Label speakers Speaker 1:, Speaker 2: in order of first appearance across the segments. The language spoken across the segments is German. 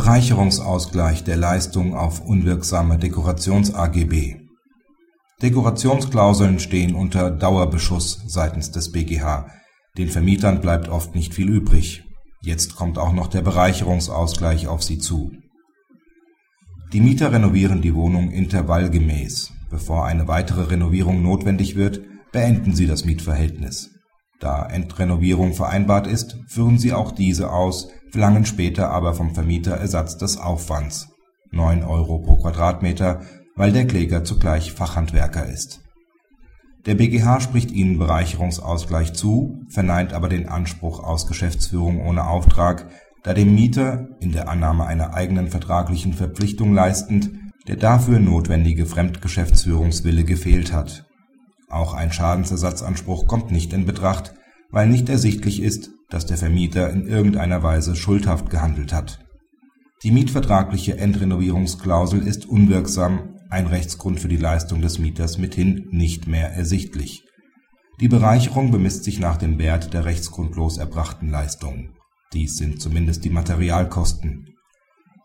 Speaker 1: Bereicherungsausgleich der Leistung auf unwirksame Dekorations-AGB Dekorationsklauseln stehen unter Dauerbeschuss seitens des BgH, den Vermietern bleibt oft nicht viel übrig. Jetzt kommt auch noch der Bereicherungsausgleich auf sie zu. Die Mieter renovieren die Wohnung intervallgemäß, bevor eine weitere Renovierung notwendig wird, beenden sie das Mietverhältnis. Da Endrenovierung vereinbart ist, führen sie auch diese aus, verlangen später aber vom Vermieter Ersatz des Aufwands (9 Euro pro Quadratmeter weil der Kläger zugleich Fachhandwerker ist. Der BgH spricht ihnen Bereicherungsausgleich zu, verneint aber den Anspruch aus Geschäftsführung ohne Auftrag, da dem Mieter, in der Annahme einer eigenen vertraglichen Verpflichtung leistend, der dafür notwendige Fremdgeschäftsführungswille gefehlt hat. Auch ein Schadensersatzanspruch kommt nicht in Betracht, weil nicht ersichtlich ist, dass der Vermieter in irgendeiner Weise schuldhaft gehandelt hat. Die mietvertragliche Endrenovierungsklausel ist unwirksam ein Rechtsgrund für die Leistung des Mieters mithin nicht mehr ersichtlich. Die Bereicherung bemisst sich nach dem Wert der rechtsgrundlos erbrachten Leistung. Dies sind zumindest die Materialkosten.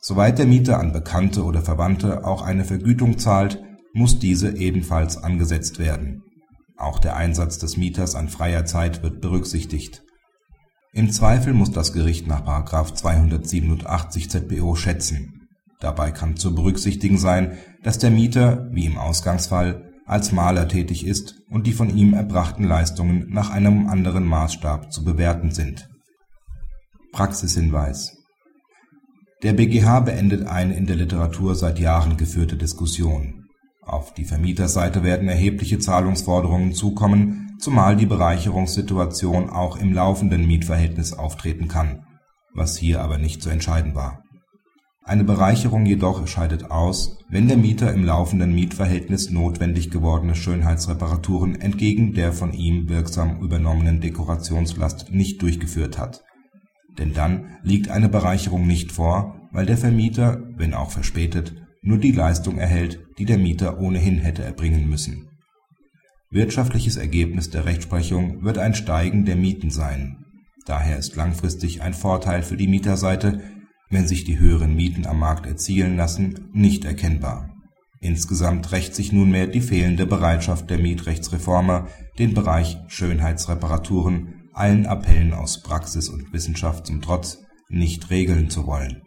Speaker 1: Soweit der Mieter an Bekannte oder Verwandte auch eine Vergütung zahlt, muss diese ebenfalls angesetzt werden. Auch der Einsatz des Mieters an freier Zeit wird berücksichtigt. Im Zweifel muss das Gericht nach § 287 ZPO schätzen Dabei kann zu berücksichtigen sein, dass der Mieter (wie im Ausgangsfall) als Maler tätig ist und die von ihm erbrachten Leistungen nach einem anderen Maßstab zu bewerten sind. Praxishinweis Der BgH beendet eine in der Literatur seit Jahren geführte Diskussion. Auf die Vermieterseite werden erhebliche Zahlungsforderungen zukommen, zumal die Bereicherungssituation auch im laufenden Mietverhältnis auftreten kann, was hier aber nicht zu entscheiden war eine Bereicherung jedoch scheidet aus, wenn der Mieter im laufenden Mietverhältnis notwendig gewordene Schönheitsreparaturen entgegen der von ihm wirksam übernommenen Dekorationslast nicht durchgeführt hat. Denn dann liegt eine Bereicherung nicht vor, weil der Vermieter, wenn auch verspätet, nur die Leistung erhält, die der Mieter ohnehin hätte erbringen müssen. Wirtschaftliches Ergebnis der Rechtsprechung wird ein Steigen der Mieten sein. Daher ist langfristig ein Vorteil für die Mieterseite wenn sich die höheren Mieten am Markt erzielen lassen, nicht erkennbar. Insgesamt rächt sich nunmehr die fehlende Bereitschaft der Mietrechtsreformer, den Bereich Schönheitsreparaturen allen Appellen aus Praxis und Wissenschaft zum Trotz nicht regeln zu wollen